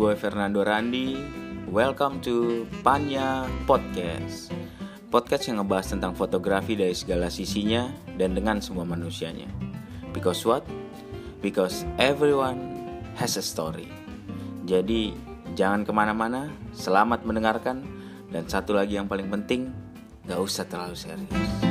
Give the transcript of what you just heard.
Gue Fernando Randi. Welcome to Panya Podcast. Podcast yang ngebahas tentang fotografi dari segala sisinya dan dengan semua manusianya. Because what? Because everyone has a story. Jadi jangan ke mana-mana, selamat mendengarkan. Dan satu lagi yang paling penting, gak usah terlalu serius.